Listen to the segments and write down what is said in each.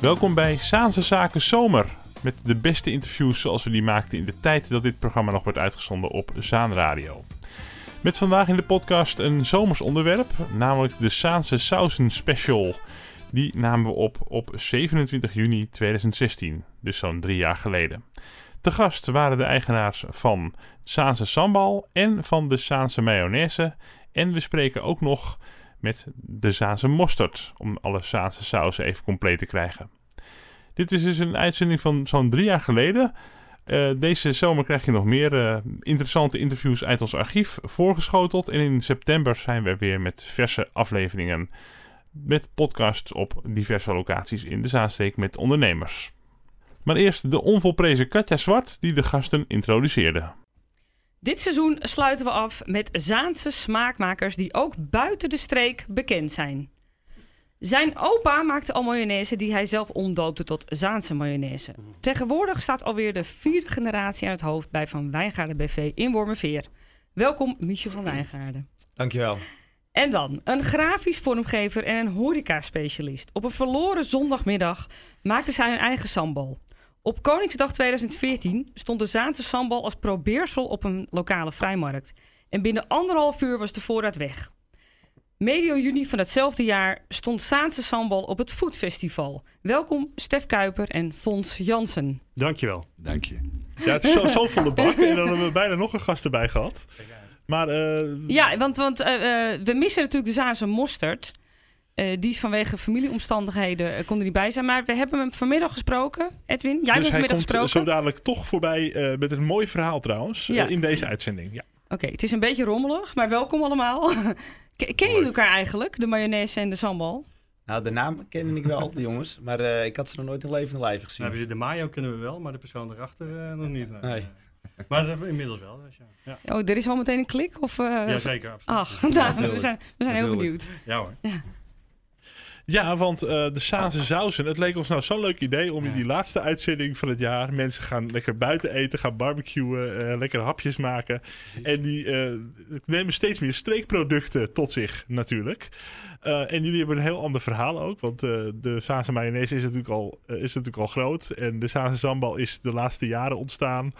Welkom bij Saanse Zaken Zomer. Met de beste interviews zoals we die maakten in de tijd dat dit programma nog wordt uitgezonden op Zaan Radio. Met vandaag in de podcast een zomers onderwerp, namelijk de Saanse Sausen Special. Die namen we op op 27 juni 2016, dus zo'n drie jaar geleden. Te gast waren de eigenaars van Saanse Sambal en van de Saanse Mayonaise. En we spreken ook nog met de Zaanse mosterd, om alle Zaanse sausen even compleet te krijgen. Dit is dus een uitzending van zo'n drie jaar geleden. Uh, deze zomer krijg je nog meer uh, interessante interviews uit ons archief voorgeschoteld. En in september zijn we weer met verse afleveringen met podcasts op diverse locaties in de Zaansteek met ondernemers. Maar eerst de onvolprezen Katja Zwart die de gasten introduceerde. Dit seizoen sluiten we af met Zaanse smaakmakers die ook buiten de streek bekend zijn. Zijn opa maakte al mayonaise die hij zelf omdoopte tot Zaanse mayonaise. Tegenwoordig staat alweer de vierde generatie aan het hoofd bij Van Wijngaarden BV in Wormerveer. Welkom Mietje van Wijngaarden. Dankjewel. En dan een grafisch vormgever en een horeca-specialist. Op een verloren zondagmiddag maakte zij hun eigen sambal. Op Koningsdag 2014 stond de Zaanse sambal als probeersel op een lokale vrijmarkt. En binnen anderhalf uur was de voorraad weg. Medio juni van hetzelfde jaar stond Zaanse sambal op het Foodfestival. Welkom Stef Kuiper en Fons Jansen. Dankjewel. Dank je. Ja, het is zo, zo volle bak en dan hebben we bijna nog een gast erbij gehad. Maar, uh... Ja, want, want uh, uh, we missen natuurlijk de Zaanse mosterd. Uh, die vanwege familieomstandigheden uh, kon er niet bij zijn. Maar we hebben hem vanmiddag gesproken. Edwin, jij dus hebt vanmiddag hij komt gesproken. zo dadelijk toch voorbij uh, met een mooi verhaal trouwens. Ja. in deze uitzending. Ja. Oké, okay, het is een beetje rommelig, maar welkom allemaal. Kennen jullie elkaar eigenlijk, de mayonaise en de sambal? Nou, de naam kende ik wel, de jongens. Maar ik had ze nog nooit in levende lijf gezien. Nou, de mayo kennen we wel, maar de persoon erachter nog niet. Nee. nee. Maar dat inmiddels wel. Dus ja. ja. Oh, er is al meteen een klik? Of, uh, Jazeker, absoluut. Ach, nou, we zijn, we zijn heel benieuwd. Ja hoor. Ja. Ja, want uh, de Saanse sausen. Het leek ons nou zo'n leuk idee om in die laatste uitzending van het jaar... mensen gaan lekker buiten eten, gaan barbecuen, uh, lekker hapjes maken. En die uh, nemen steeds meer streekproducten tot zich natuurlijk. En jullie hebben een heel ander verhaal ook. Want de Saanse mayonaise is natuurlijk, al, is natuurlijk al groot. En de Saanse sambal is de laatste jaren ontstaan.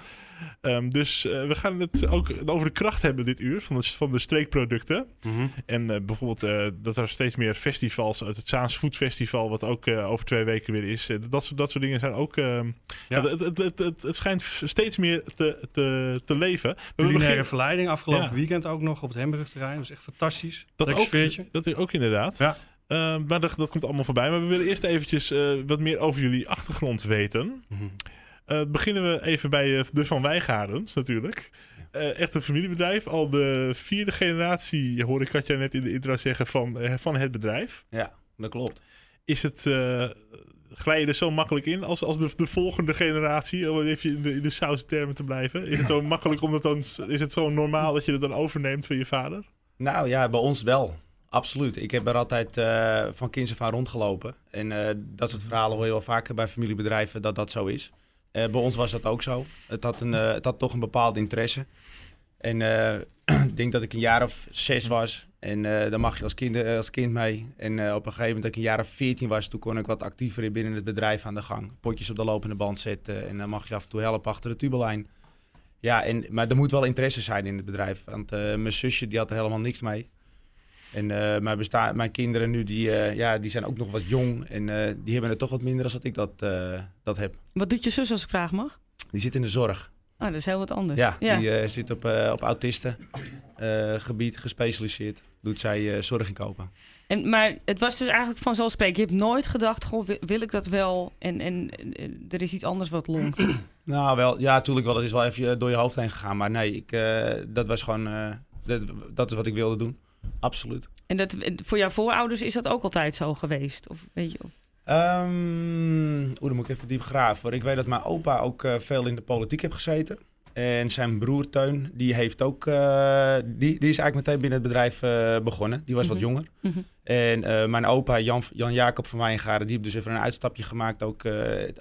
Um, dus uh, we gaan het ook over de kracht hebben dit uur van de, van de streekproducten. Mm -hmm. En uh, bijvoorbeeld uh, dat er steeds meer festivals, uit het Zaans Food Festival, wat ook over twee weken weer is. dat, soort, dat soort dingen zijn ook. ja. Ja, het, het, het, het, het schijnt steeds meer te, te, te leven. Culinaire verleiding afgelopen ja. weekend ook nog op het Hamburgerterrein. Dat is echt fantastisch. Dat ook, sfeertje. Dat is ook inderdaad. Ja. Uh, maar dat, dat komt allemaal voorbij. Maar we willen eerst eventjes uh, wat meer over jullie achtergrond weten. Mm -hmm. Uh, beginnen we even bij uh, de Van Wijngaardens natuurlijk. Echt een familiebedrijf. Al de vierde generatie, hoor ik Katja net in de intro zeggen, van, van het bedrijf. Ja, dat klopt. Is het, glij je er zo makkelijk in als, als de, de volgende generatie, om even in de, in de saustermen te blijven? Is het zo makkelijk, omdat dan, is het zo normaal dat je het dan overneemt van je vader? Nou ja, bij ons wel. Absoluut. Ik heb er altijd uh, van kinds af aan rondgelopen. En uh, dat soort verhalen hoor je wel vaker bij familiebedrijven dat dat zo is. Uh, bij ons was dat ook zo. Het had, een, het had toch een bepaald interesse. En ik denk dat ik een jaar of zes was. En dan mag je als kind, als kind mee. En op een gegeven moment dat ik een jaar of veertien was... toen kon ik wat actiever binnen het bedrijf aan de gang. Potjes op de lopende band zetten. En dan mag je af en toe helpen achter de tubelijn. Ja, en, maar er moet wel interesse zijn in het bedrijf. Want mijn zusje die had er helemaal niks mee. En uh, mijn, besta- mijn kinderen nu, die, uh, ja, die zijn ook nog wat jong. En uh, die hebben het toch wat minder dan dat ik dat, dat heb. Wat doet je zus als ik vraag mag? Die zit in de zorg. Ah, dat is heel wat anders. Ja, ja. die zit op, op autistengebied gespecialiseerd. Doet zij zorg inkopen. En, maar het was dus eigenlijk vanzelfsprekend. Je hebt nooit gedacht, goh, wil, wil ik dat wel? En, en, en, er is iets anders wat longt. nou, wel, ja, natuurlijk wel. Dat is wel even door je hoofd heen gegaan. Maar nee, ik, dat was gewoon, dat, dat is wat ik wilde doen. Absoluut. En dat, voor jouw voorouders is dat ook altijd zo geweest? Of weet je? Of... Um, Oeh, dan moet ik even diep graven. Ik weet dat mijn opa ook uh, veel in de politiek heeft gezeten. En zijn broer Teun, die heeft ook, uh, die, die is eigenlijk meteen binnen het bedrijf uh, begonnen. Die was mm -hmm. wat jonger. Mm -hmm. En mijn opa Jan, Jan Jacob van Wijngaarden, die heeft dus even een uitstapje gemaakt, ook,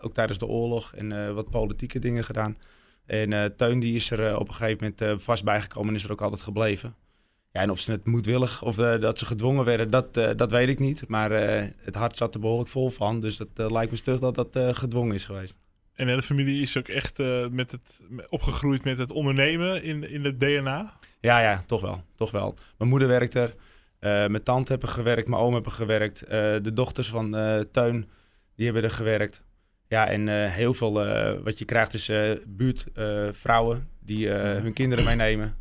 ook tijdens de oorlog. En wat politieke dingen gedaan. En Teun die is er op een gegeven moment vast bijgekomen en is er ook altijd gebleven. Ja, en of ze het moedwillig of eh, dat ze gedwongen werden, dat, eh, dat weet ik niet. Maar eh, het hart zat er behoorlijk vol van. Dus dat lijkt me stug dat dat gedwongen is geweest. En de familie is ook echt met het, opgegroeid met het ondernemen in, in het DNA. Ja, ja, toch wel. Toch wel. Mijn moeder werkt er. mijn tante hebben gewerkt. Mijn oom hebben gewerkt. de dochters van Teun, die hebben er gewerkt. Ja, en heel veel wat je krijgt is buurtvrouwen die hun kinderen meenemen.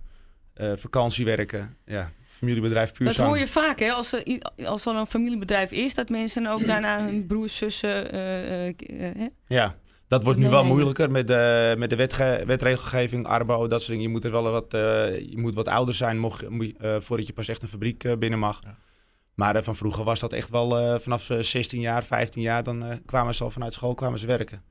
Eh, vakantie werken. Ja, familiebedrijf puur Dat zang. hoor je vaak, hè? Als er, als er een familiebedrijf is, dat mensen ook daarna hun broers, zussen. eh, eh? Ja, dat wordt nu wel moeilijker met de, met de wetge- wetregelgeving, Arbo, dat soort dingen. Je moet er wel wat, eh, je moet wat ouder zijn mocht, moet je, eh, voordat je pas echt een fabriek binnen mag. Ja. Maar eh, van vroeger was dat echt wel eh, vanaf ze 16 jaar, 15 jaar, dan eh, kwamen ze al vanuit school kwamen ze werken.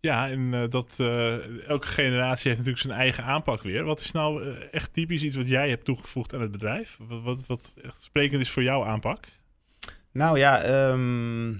Ja, en eh, dat, eh, elke generatie heeft natuurlijk zijn eigen aanpak weer. Wat is nou eh, echt typisch iets wat jij hebt toegevoegd aan het bedrijf? Wat, wat, wat echt sprekend is voor jouw aanpak? Nou ja, ehm,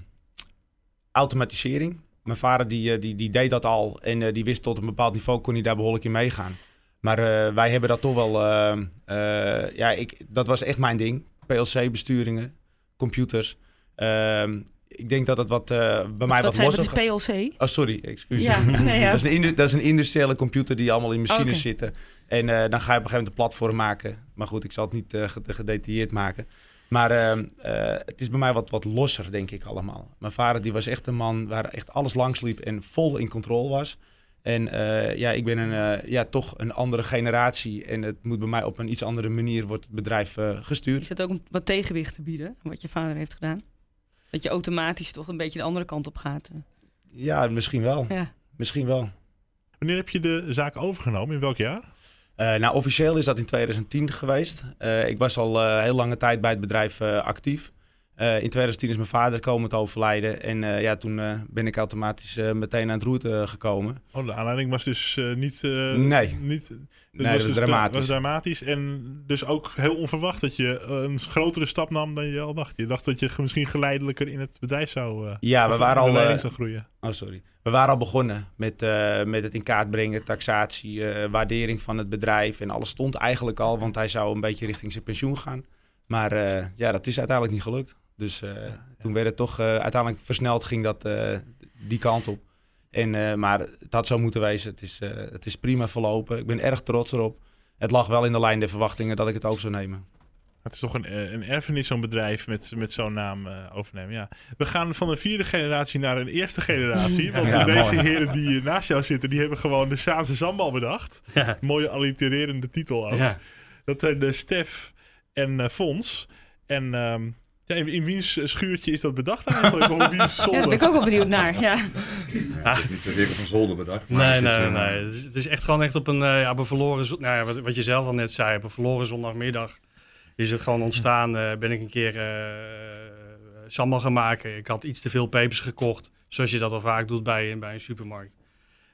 automatisering. Mijn vader die, die, die deed dat al en die wist tot een bepaald niveau kon hij daar behoorlijk in meegaan. Maar wij hebben dat toch wel, ehm, eh, ja, ik, dat was echt mijn ding. PLC-besturingen, computers. Ehm, ik denk dat het wat, eh, bij mij Wat wat zijn losser wat is PLC? Oh, sorry, excuus. Ja, nee, ja. dat, is een dat is een industriële computer die allemaal in machines Oké. zitten. En eh, dan ga je op een gegeven moment een platform maken. Maar goed, ik zal het niet eh, ged- gedetailleerd maken. Maar ehm, eh, het is bij mij wat, wat losser, denk ik allemaal. Mijn vader die was echt een man waar echt alles langs liep en vol in controle was. En eh, ja, ik ben een, eh, ja, toch een andere generatie. En het moet bij mij op een iets andere manier wordt het bedrijf eh, gestuurd. Is dat ook om wat tegenwicht te bieden, wat je vader heeft gedaan? Dat je automatisch toch een beetje de andere kant op gaat. eh. Ja, misschien wel. Ja. Misschien wel. Wanneer heb je de zaak overgenomen? In welk jaar? Eh, nou, officieel is dat in 2010 geweest. Eh, ik was al eh, heel lange tijd bij het bedrijf eh, actief. Eh, in 2010 is mijn vader komen te overlijden. En eh, ja, toen eh, ben ik automatisch meteen aan het roer eh, gekomen. Oh, de aanleiding was dus niet... Nee. Niet, het Nee, dat was dus dra- dramatisch. was dramatisch. En dus ook heel onverwacht dat je een grotere stap nam dan je al dacht. Je dacht dat je misschien geleidelijker in het bedrijf zou... Ja, we waren al... zou groeien. oh, sorry. We waren al begonnen met, met het in kaart brengen, taxatie, waardering van het bedrijf. En alles stond eigenlijk al, want hij zou een beetje richting zijn pensioen gaan. Maar ja, dat is uiteindelijk niet gelukt. Dus eh, toen werd het toch eh, uiteindelijk versneld, ging dat eh, die kant op. En, maar het had zo moeten wezen. Het is, het is prima verlopen. Ik ben erg trots erop. Het lag wel in de lijn der verwachtingen dat ik het over zou nemen. Het is toch een, een erfenis, zo'n bedrijf met, met zo'n naam overnemen. Ja. We gaan van een vierde generatie naar een eerste generatie. Want Ja, deze mooi. heren die hier naast jou zitten, die hebben gewoon de Saanse Zambal bedacht. Ja. Mooie allitererende titel ook. Ja. Dat zijn de Stef en eh Fons. En ehm, ja, in, in wiens schuurtje is dat bedacht eigenlijk? Of in wiens Ja, daar ben zolder? ik ook wel benieuwd naar. Ja. Niet per een zolder bedacht. maar Nee, het is, nee, eh, nee. Het is, het is echt gewoon echt op een, eh, ja, op een verloren... zo- Nou ja, wat, wat je zelf al net zei, op een verloren zondagmiddag is het gewoon ontstaan. eh, ben ik een keer eh sambal gaan maken. Ik had iets te veel pepers gekocht, zoals je dat al vaak doet bij, bij een supermarkt.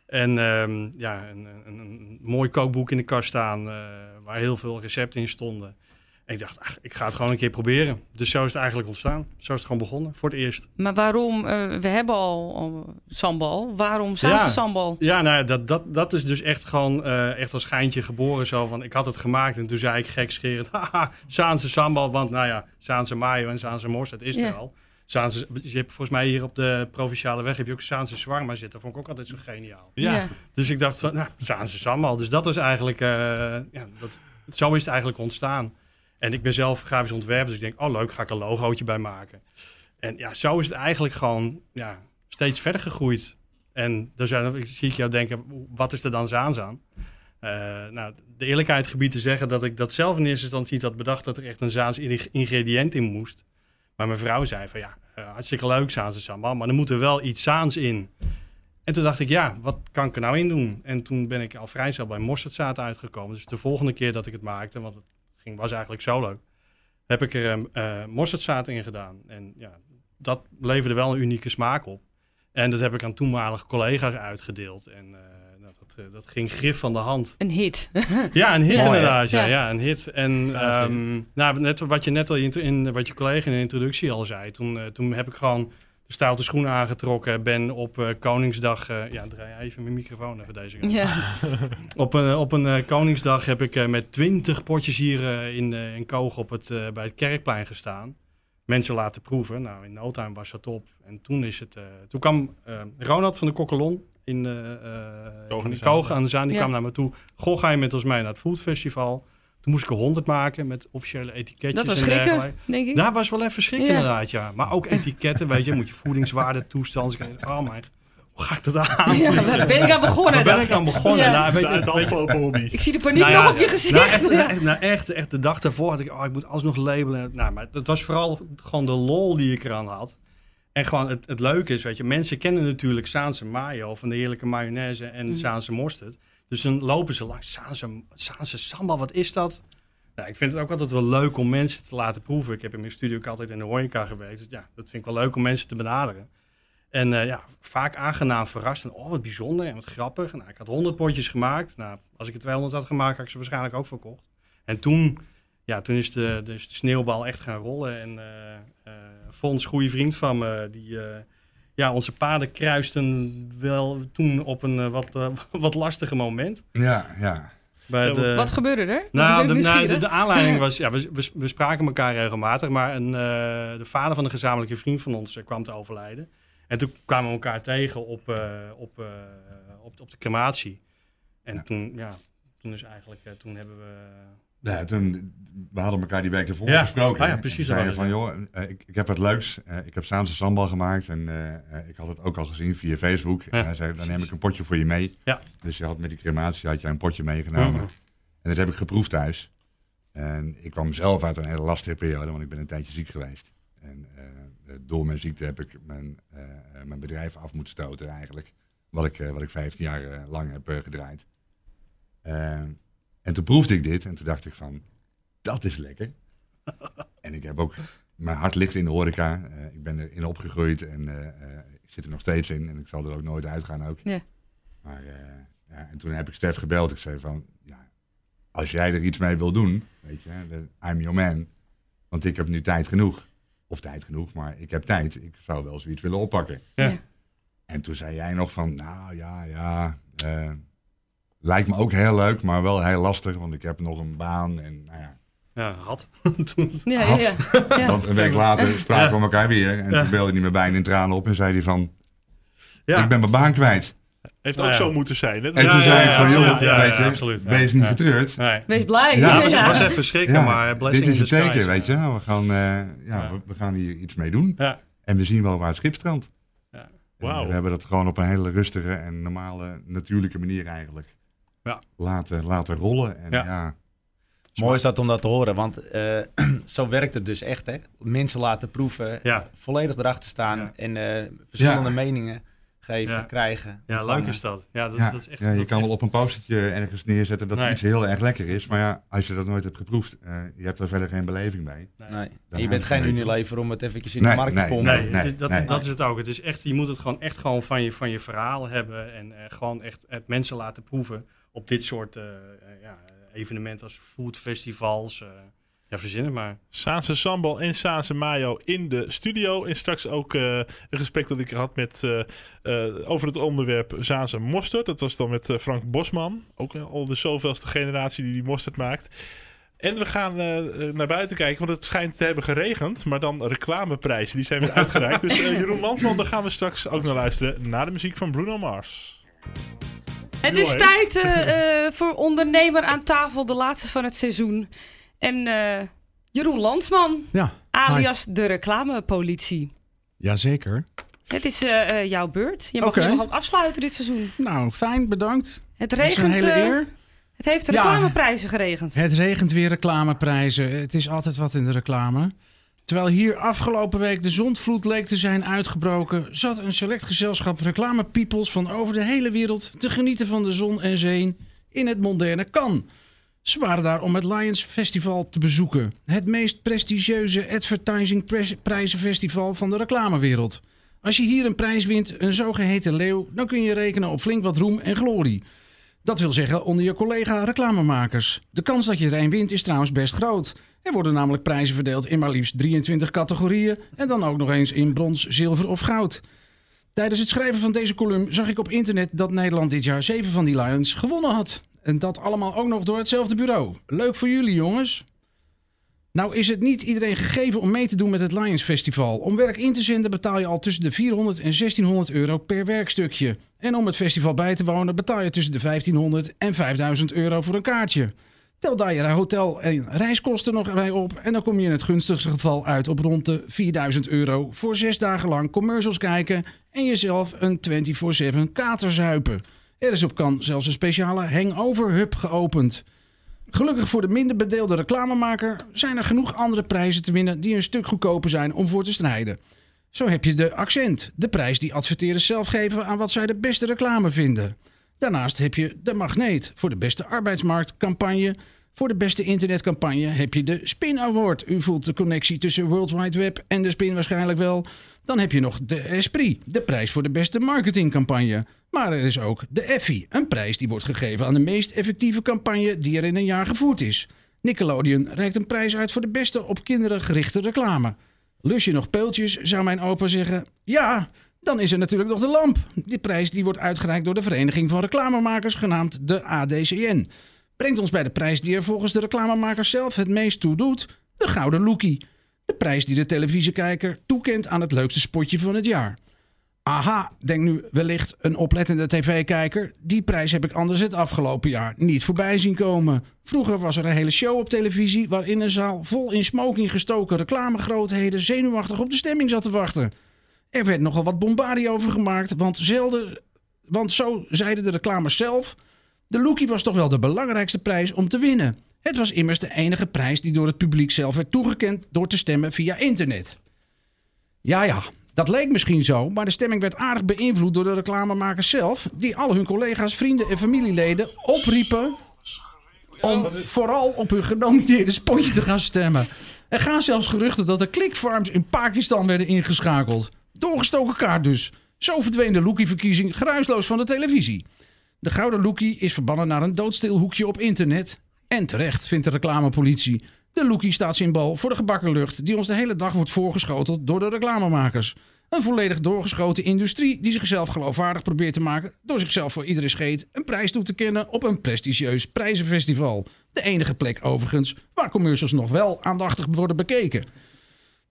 En ehm, ja, een, een, een mooi kookboek in de kast staan, eh, waar heel veel recepten in stonden. En ik dacht, ach, ik ga het gewoon een keer proberen. Dus zo is het eigenlijk ontstaan. Zo is het gewoon begonnen, voor het eerst. Maar waarom, eh, we hebben al, al sambal, waarom Zaanse Ja. sambal? Ja, nou ja, dat, dat, dat is dus echt gewoon eh, echt als schijntje geboren. Zo van, ik had het gemaakt en toen zei ik gekscherend, haha, Zaanse sambal. Want nou ja, Zaanse mayo en Zaanse mors, dat is Ja. er al. Zaanse, je hebt volgens mij hier op de Provinciale Weg heb je ook Zaanse zwarma zitten. vond ik ook altijd zo geniaal. Ja. Dus ik dacht van, nou, Zaanse sambal. Dus dat was eigenlijk, eh, ja, dat, zo is het eigenlijk ontstaan. En ik ben zelf grafisch ontwerper, dus ik denk, oh leuk, ga ik een logootje bij maken. En ja, zo is het eigenlijk gewoon ja, steeds verder gegroeid. En dan zijn, zie ik jou denken, wat is er dan Zaans aan? Eh, nou, de eerlijkheid gebied te zeggen dat ik dat zelf in eerste instantie niet had bedacht dat er echt een Zaans ing- ingrediënt in moest. Maar mijn vrouw zei van ja, eh, hartstikke leuk Zaanse sambal, maar er moet er wel iets Zaans in. En toen dacht ik, ja, wat kan ik er nou in doen? En toen ben ik al vrij snel bij mosterdzaad uitgekomen. Dus de volgende keer dat ik het maakte, want het ging, was eigenlijk zo leuk, heb ik er uh, mosterdzaad in gedaan. En ja, dat leverde wel een unieke smaak op. En dat heb ik aan toenmalige collega's uitgedeeld. En uh, dat, uh, dat ging grif van de hand. Een hit. ja, een hit Ja. inderdaad. Ja, Ja. ja, een hit. En um, nou, net wat je net al in, in wat je collega in de introductie al zei. Toen, uh, toen heb ik gewoon de stoute schoenen aangetrokken. Ben op eh, Koningsdag... eh, ja, draai even mijn microfoon even deze kant. Ja. Op een, op een eh, Koningsdag heb ik eh, met twintig potjes hier eh, in, eh, in Koog op het, eh, bij het Kerkplein gestaan. Mensen laten proeven. Nou, in no time was dat op. En toen is het... eh, toen kwam eh, Ronald van de Kokkelon in, in de Zaan, Koog aan de Zaan. Die Ja. kwam naar me toe. Goh, ga je met ons mee naar het Food Festival? Toen moest ik er honderd maken met officiële etiketjes Dat was en schrikken, dergelijke. denk ik. Daar was wel even schrik Ja. inderdaad, ja. Maar ook etiketten, weet je. Moet je voedingswaarde, toestand. Oh mijn... Hoe ga ik dat aan? Ja, waar ben ik aan begonnen? Ben ik aan begonnen? Ja. Nou, weet je, afgelopen hobby. Ik zie de paniek nou ja, nog op je gezicht. Nou, echt, Ja. echt, nou, echt, echt de dag daarvoor had ik, oh, ik moet alsnog labelen. Nou, maar het was vooral gewoon de lol die ik eraan had. En gewoon het, het leuke is, weet je, mensen kennen natuurlijk Saanse mayo van de heerlijke mayonaise en Mhm. Saanse mosterd. Dus dan lopen ze langs Saanse, Saanse sambal, wat is dat? Nou, ik vind het ook altijd wel leuk om mensen te laten proeven. Ik heb in mijn studio ook altijd in de horeca geweest. Dus ja, dat vind ik wel leuk om mensen te benaderen. En eh, ja, vaak aangenaam verrast. En oh, wat bijzonder en wat grappig. Nou, ik had 100 potjes gemaakt. Nou, als ik er 200 had gemaakt, had ik ze waarschijnlijk ook verkocht. En toen, ja, toen is de, dus de sneeuwbal echt gaan rollen. En eh, Fons, goede vriend van me, die... ja, onze paden kruisten wel toen op een eh, wat, eh, wat lastige moment. Ja, ja. Bij Ja, de, Wat gebeurde er? nou, de, nou, de, de aanleiding was, ja, we, we, we spraken elkaar regelmatig, maar een, eh, de vader van een gezamenlijke vriend van ons kwam te overlijden. En toen kwamen we elkaar tegen op, eh, op, eh, op, op de crematie. En Ja. toen, ja, toen is eigenlijk, eh, toen hebben we... Ja, toen, we hadden elkaar die week ervoor Ja. gesproken. Ah ja, precies, zei van, joh, eh, ik, ik heb wat leuks. Eh, ik heb Saanse sambal gemaakt en eh, ik had het ook al gezien via Facebook. Ja, en hij zei, dan neem ik een potje voor je mee. Ja. Dus je had met die crematie had jij een potje meegenomen. Mhm. En dat heb ik geproefd thuis. En ik kwam zelf uit een hele lastige periode, want ik ben een tijdje ziek geweest. En door mijn ziekte heb ik mijn, mijn bedrijf af moeten stoten eigenlijk. Wat ik, wat ik 15 jaar lang heb gedraaid. En toen proefde ik dit en toen dacht ik van, dat is lekker. en ik heb ook, mijn hart ligt in de horeca. Eh, ik ben erin opgegroeid en eh, eh, ik zit er nog steeds in. En ik zal er ook nooit uitgaan ook. Ja. Maar eh, ja, en toen heb ik Stef gebeld. Ik zei van, ja, als jij er iets mee wil doen, weet je, I'm your man. Want ik heb nu tijd genoeg. Of tijd genoeg, maar ik heb tijd. Ik zou wel zoiets willen oppakken. Ja. Ja. En toen zei jij nog van, nou ja, ja, eh, lijkt me ook heel leuk, maar wel heel lastig, want ik heb nog een baan en nou ja. Ja, had. toen, Ja, ja, Had. ja. ja. Want een week later spraken we elkaar weer en Ja. toen belde hij me bijna in tranen op en zei hij van, ja. ik ben mijn baan kwijt. Heeft Nou ook ja. zo moeten zijn. Hè? En Ja, toen ja, zei ik van, joh, absoluut. Ja, weet ja, je, absoluut. Ja. wees niet getreurd. Nee. Wees blij. Ja, Ja. was even schrikken, maar dit is het teken, weet je. We gaan, eh, ja, Ja. We, we gaan hier iets mee doen. Ja. En we zien wel waar het schip strandt. Ja. En Wauw. we hebben dat gewoon op een hele rustige en normale, natuurlijke manier eigenlijk Ja. laten, laten rollen. En Ja. ja, Mooi is dat om dat te horen, want eh, zo werkt het dus echt. Hè? Mensen laten proeven, Ja. volledig erachter staan Ja. en eh, verschillende Ja. meningen geven, Ja. krijgen. Ja, ontvangen. leuk is dat. Ja, dat, ja, dat is echt... ja, je dat kan wel op een postertje ergens neerzetten dat Nee. iets heel erg lekker is. Maar ja, als je dat nooit hebt geproefd, eh, je hebt er verder geen beleving bij. Nee. Je bent geen. Unilever om het eventjes in Nee, de markt nee, te pompen. Nee, dat, nee. dat is het ook. Het is echt, je moet het gewoon echt gewoon van je, van je verhaal hebben en eh, gewoon echt het mensen laten proeven op dit soort eh, eh, ja, evenementen als foodfestivals. eh ja, verzin het maar. Saanse sambal en Saanse mayo in de studio. En straks ook een gesprek dat ik had met, over het onderwerp Saanse mosterd. Dat was dan met Frank Bosman. Ook al de zoveelste generatie die die mosterd maakt. En we gaan naar buiten kijken, want het schijnt te hebben geregend. Maar dan reclameprijzen, die zijn weer uitgereikt. dus Jeroen Landsman, daar gaan we straks ook naar luisteren. Naar de muziek van Bruno Mars. Het is tijd eh, eh, voor ondernemer aan tafel, de laatste van het seizoen. En eh, Jeroen Landsman, Ja, alias de reclamepolitie. jazeker. Het is jouw beurt. Je mag je mag ook afsluiten dit seizoen. Nou, fijn, bedankt. Het Het regent. hele eer. het heeft Ja. reclameprijzen geregend. Het regent weer reclameprijzen. Het is altijd wat in de reclame. Terwijl hier afgelopen week de zondvloed leek te zijn uitgebroken, zat een select gezelschap reclamepeoples van over de hele wereld te genieten van de zon en zee in het moderne Cannes. Ze waren daar om het Lions Festival te bezoeken. Het meest prestigieuze advertising prijzenfestival van de reclamewereld. Als je hier een prijs wint, een zogeheten leeuw, dan kun je rekenen op flink wat roem en glorie. Dat wil zeggen onder je collega reclamemakers. De kans dat je er een wint is trouwens best groot. Er worden namelijk prijzen verdeeld in maar liefst 23 categorieën en dan ook nog eens in brons, zilver of goud. Tijdens het schrijven van deze column zag ik op internet dat Nederland dit jaar 7 van die Lions gewonnen had. En dat allemaal ook nog door hetzelfde bureau. Leuk voor jullie jongens. Nou is het niet iedereen gegeven om mee te doen met het Lions Festival. Om werk in te zenden betaal je al tussen de 400 en 1600 euro per werkstukje. En om het festival bij te wonen betaal je tussen de 1500 en 5000 euro voor een kaartje. Tel daar je hotel en reiskosten nog bij op en dan kom je in het gunstigste geval uit op rond de 4000 euro voor zes dagen lang commercials kijken en jezelf een 24-7 kater zuipen. Er is op kan zelfs een speciale hangover hub geopend. Gelukkig voor de minder bedeelde reclamemaker zijn er genoeg andere prijzen te winnen die een stuk goedkoper zijn om voor te strijden. Zo heb je de accent, de prijs die adverteerders zelf geven aan wat zij de beste reclame vinden. Daarnaast heb je de magneet voor de beste arbeidsmarktcampagne. Voor de beste internetcampagne heb je de Spin Award. U voelt de connectie tussen World Wide Web en de Spin waarschijnlijk wel. Dan heb je nog de Esprit, de prijs voor de beste marketingcampagne. Maar er is ook de Effie, een prijs die wordt gegeven aan de meest effectieve campagne die er in een jaar gevoerd is. Nickelodeon reikt een prijs uit voor de beste op kinderen gerichte reclame. Lus je nog peultjes, zou mijn opa zeggen. Ja, dan is er natuurlijk nog de lamp. Die prijs die wordt uitgereikt door de Vereniging van Reclamemakers, genaamd de ADCN. Brengt ons bij de prijs die er volgens de reclamemakers zelf het meest toe doet: de Gouden Lookie. De prijs die de televisiekijker toekent aan het leukste spotje van het jaar. Aha, denkt nu wellicht een oplettende tv-kijker. Die prijs heb ik anders het afgelopen jaar niet voorbij zien komen. Vroeger was er een hele show op televisie waarin een zaal vol in smoking gestoken reclamegrootheden zenuwachtig op de stemming zat te wachten. Er werd nogal wat bombardie over gemaakt, want, zelden, want zo zeiden de reclamers zelf. De Lookie was toch wel de belangrijkste prijs om te winnen. Het was immers de enige prijs die door het publiek zelf werd toegekend door te stemmen via internet. Ja, ja, dat leek misschien zo, maar de stemming werd aardig beïnvloed door de reclamemakers zelf, die al hun collega's, vrienden en familieleden opriepen om vooral op hun genomineerde spotje te gaan stemmen. Er gaan zelfs geruchten dat er clickfarms in Pakistan werden ingeschakeld. Doorgestoken kaart dus. Zo verdween de Lookie-verkiezing geruisloos van de televisie. De Gouden Lookie is verbannen naar een doodstil hoekje op internet. En terecht, vindt de reclamepolitie. De Lookie staat symbool voor de gebakken lucht die ons de hele dag wordt voorgeschoteld door de reclamemakers. Een volledig doorgeschoten industrie die zichzelf geloofwaardig probeert te maken door zichzelf voor iedere scheet een prijs toe te kennen op een prestigieus prijzenfestival. De enige plek overigens waar commercials nog wel aandachtig worden bekeken.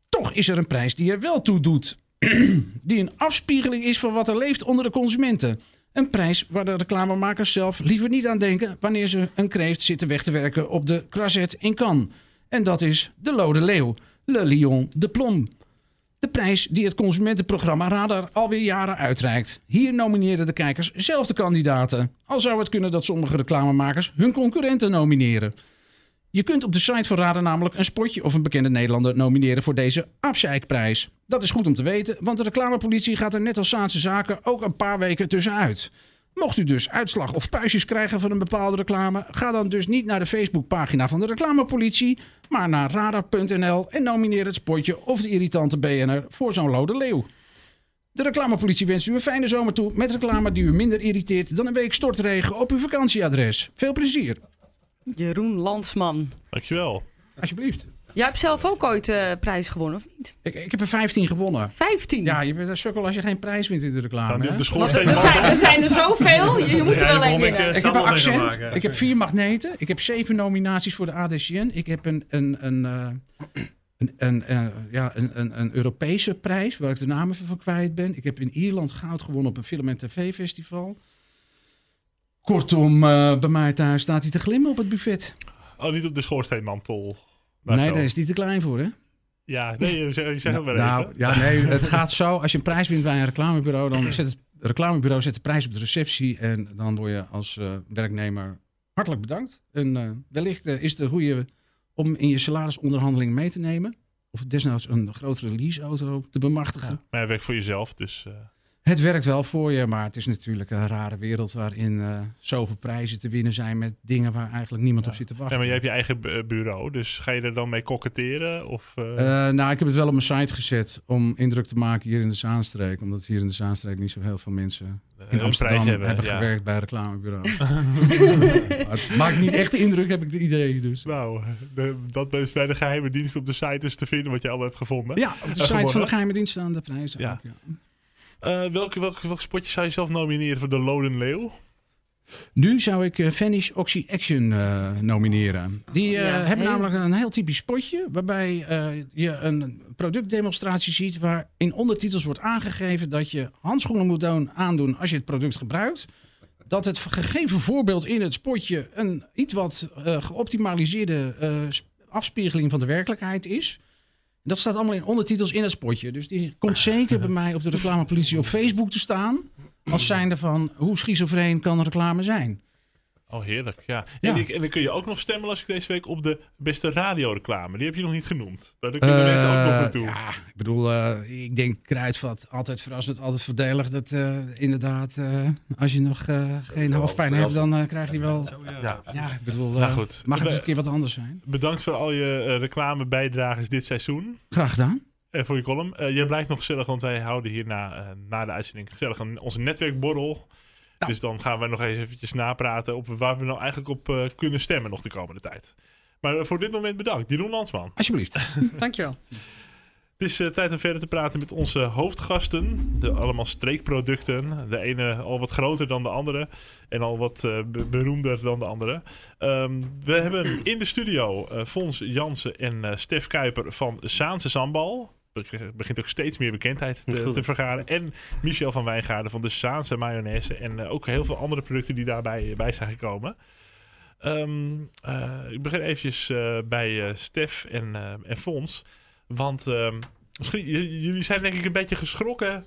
Toch is er een prijs die er wel toe doet. die een afspiegeling is van wat er leeft onder de consumenten. Een prijs waar de reclamemakers zelf liever niet aan denken wanneer ze een kreeft zitten weg te werken op de croisette in Cannes. En dat is de Lode Leeuw, Le Lion de Plom. De prijs die het consumentenprogramma Radar alweer jaren uitreikt. Hier nomineren de kijkers zelf de kandidaten. Al zou het kunnen dat sommige reclamemakers hun concurrenten nomineren. Je kunt op de site van Radar namelijk een spotje of een bekende Nederlander nomineren voor deze afscheikprijs. Dat is goed om te weten, want de reclamepolitie gaat er net als Zaanse Zaken ook een paar weken tussenuit. Mocht u dus uitslag of puistjes krijgen van een bepaalde reclame, ga dan dus niet naar de Facebookpagina van de reclamepolitie, maar naar radar.nl en nomineer het spotje of de irritante BNR voor zo'n lode leeuw. De reclamepolitie wenst u een fijne zomer toe met reclame die u minder irriteert dan een week stortregen op uw vakantieadres. Veel plezier, Jeroen Landsman. Dankjewel. alsjeblieft. Jij hebt zelf ook ooit eh prijs gewonnen, of niet? Ik, ik heb er 15 gewonnen. 15. Ja, je bent een sukkel als je geen prijs wint in de reclame. op de Want er, er, zijn, er zijn er zoveel. Je, je moet er wel ik, winnen. eh, Ik heb een accent. maken. Ik heb vier magneten. Ik heb zeven nominaties voor de ADCN. Ik heb een, een, een, eh, een, een, eh, ja, een, een, een Europese prijs, waar ik de naam even van kwijt ben. Ik heb in Ierland goud gewonnen op een film- en tv-festival. Kortom, eh, bij mij thuis staat hij te glimmen op het buffet. Oh, niet op de schoorsteenmantel. Daar nee, zo. daar is hij te klein voor, hè? Ja, nee, je zegt, het nou, even. ja, nee, het gaat zo. Als je een prijs wint bij een reclamebureau, dan zet het reclamebureau zet de prijs op de receptie. En dan word je als eh, werknemer hartelijk bedankt. En eh, wellicht is het een goede om in je salarisonderhandeling mee te nemen. Of desnoods een grotere leaseauto te bemachtigen. Maar hij werkt voor jezelf, dus... eh, Het werkt wel voor je, maar het is natuurlijk een rare wereld waarin eh, zoveel prijzen te winnen zijn met dingen waar eigenlijk niemand op zit te Ja, wachten. maar jij hebt je eigen bu- bureau, dus ga je er dan mee koketteren? Of, eh, Eh, nou, ik heb het wel op mijn site gezet om indruk te maken hier in de Zaanstreek. Omdat hier in de Zaanstreek niet zo heel veel mensen in Amsterdam hebben, hebben, ja. gewerkt bij reclamebureaus. Het maakt niet echt indruk, heb ik het idee. Dus. Nou, de- dat is bij de geheime dienst op de site is te vinden wat je allemaal hebt gevonden. Ja, op de Eh, site van de geheime dienst staan de prijzen. Ja. ook, ja. Eh, welke, welke, welke spotje zou je zelf nomineren voor de Loden Leeuw? Nu zou ik eh, Vanish Oxy Action eh, nomineren. Die eh, Ja, hebben heel- namelijk een heel typisch spotje. Waarbij eh, je een productdemonstratie ziet. Waar in ondertitels wordt aangegeven dat je handschoenen moet doen, aandoen als je het product gebruikt. Dat het gegeven voorbeeld in het spotje een iets wat eh, geoptimaliseerde eh, sp- afspiegeling van de werkelijkheid is. Dat staat allemaal in ondertitels in het spotje. Dus die komt zeker bij mij op de reclamepolitie op Facebook te staan. Als zijnde van hoe schizofreen kan reclame zijn. Oh, heerlijk, ja. Ja. En, die- en dan kun je ook nog stemmen als ik deze week op de beste radioreclame. Die heb je nog niet genoemd. Maar daar kunnen mensen ook nog naartoe. Ja, ik bedoel, eh, ik denk kruidvat, altijd verrassend, altijd voordelig. Dat eh, inderdaad, eh, als je nog eh, geen hoofdpijn hebt, dan krijg je wel... Ja. Ja, ik bedoel, Nou goed. mag het eens een keer wat anders zijn? Bedankt voor al je eh, reclamebijdragers dit seizoen. Graag gedaan. En voor je column. Jij blijft nog gezellig, want wij houden hier na, eh, na de uitzending gezellig een, onze netwerkborrel. Ja. Dus dan gaan we nog eens eventjes napraten op waar we nou eigenlijk op eh, kunnen stemmen nog de komende tijd. Maar eh, voor dit moment bedankt. Jeroen Landsman. Alsjeblieft. Dankjewel. Het is eh, tijd om verder te praten met onze hoofdgasten. De allemaal streekproducten. De ene al wat groter dan de andere. En al wat eh, be- beroemder dan de andere. Ehm, we hebben in de studio eh, Fons Jansen en eh, Stef Kuiper van Saanse Sambal. Be- begint ook steeds meer bekendheid te, te vergaren. En Michel van Wijngaarden van de Saanse mayonaise. En eh, ook heel veel andere producten die daarbij bij zijn gekomen. Ehm, eh, ik begin eventjes eh, bij eh, Stef en, eh, en Fons. Want ehm, misschien, jullie zijn denk ik een beetje geschrokken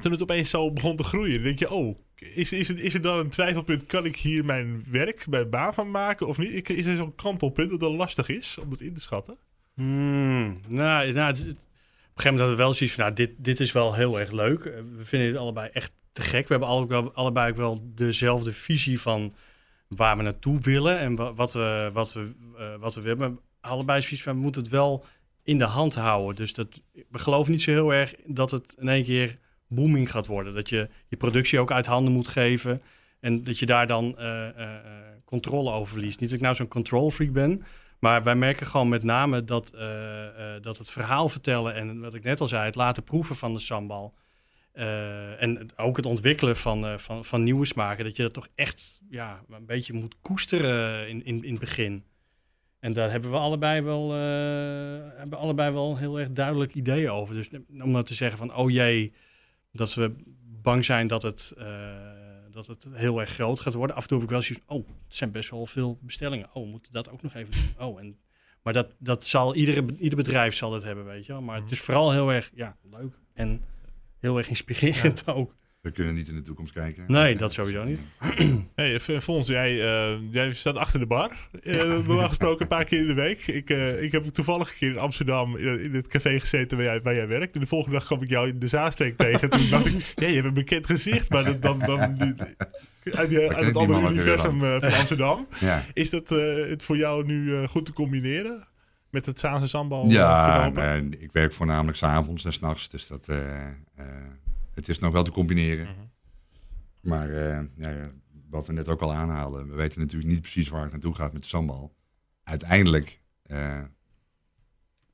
toen het opeens zo begon te groeien. Dan denk je, oh, is, is, het, is het dan een twijfelpunt? Kan ik hier mijn werk, mijn baan van maken of niet? Ik- Is er zo'n kantelpunt dat het lastig is om dat in te schatten? Hmm, nou, nou op een gegeven moment hadden we wel zoiets van, nou, dit, dit is wel heel erg leuk. Eh, We vinden het allebei echt te gek. We hebben alle- allebei ook wel dezelfde visie van waar we naartoe willen en wa- wat we, wat we, eh, wat we willen. Maar allebei zoiets van, we moeten het wel in de hand houden. Dus dat, we geloven niet zo heel erg dat het in één keer booming gaat worden. Dat je je productie ook uit handen moet geven en dat je daar dan eh, controle over verliest. Niet dat ik nou zo'n control freak ben, maar wij merken gewoon met name dat, eh, eh, dat het verhaal vertellen en wat ik net al zei, het laten proeven van de sambal. eh, en ook het ontwikkelen van, van, van nieuwe smaken, dat je dat toch echt ja, een beetje moet koesteren in, in, in het begin. En daar hebben we allebei wel, hebben allebei wel heel erg duidelijk idee over. Dus om nou te zeggen van, oh jee, dat we bang zijn dat het, dat het heel erg groot gaat worden. Af en toe heb ik wel zoiets oh, het zijn best wel veel bestellingen. Oh, we moeten dat ook nog even doen. Oh, en, maar dat, dat zal iedere, ieder bedrijf zal dat hebben, weet je wel. Maar het is vooral heel erg ja, leuk en heel erg inspirerend ook. We kunnen niet in de toekomst kijken. Nee, dat sowieso niet. Hey, Fons, jij, eh, jij staat achter de bar. Eh, normaal gesproken een paar keer in de week. Ik, eh, ik heb toevallig een keer in Amsterdam in, in het café gezeten waar jij, waar jij werkt. En de volgende dag kwam ik jou in de Zaanstreek tegen. Toen dacht ik, ja, je hebt een bekend gezicht. Maar dat, dan, dan, die- uit, die- uit kent het andere universum van Amsterdam. Ja, Is dat eh, het voor jou nu eh, goed te combineren? Met het Zaanse sambal? eh, ja nee, ik werk voornamelijk s'avonds en s'nachts. Dus dat, eh, eh, het is nog wel te combineren. Mhm. Maar eh, ja, wat we net ook al aanhalen, we weten natuurlijk niet precies waar het naartoe gaat met de sambal. Uiteindelijk eh,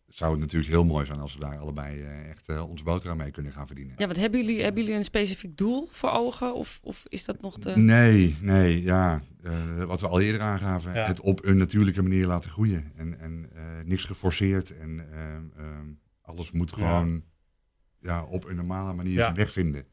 zou het natuurlijk heel mooi zijn als we daar allebei eh, echt eh, onze boterham mee kunnen gaan verdienen. Ja, wat hebben jullie, hebben jullie een specifiek doel voor ogen? Of, of is dat nog te... Nee, nee, ja. eh, wat we al eerder aangaven, Ja. het op een natuurlijke manier laten groeien. En, en eh, niks geforceerd. En ehm, ehm, alles moet Ja. gewoon ja. op een normale manier Ja. zijn weg vinden.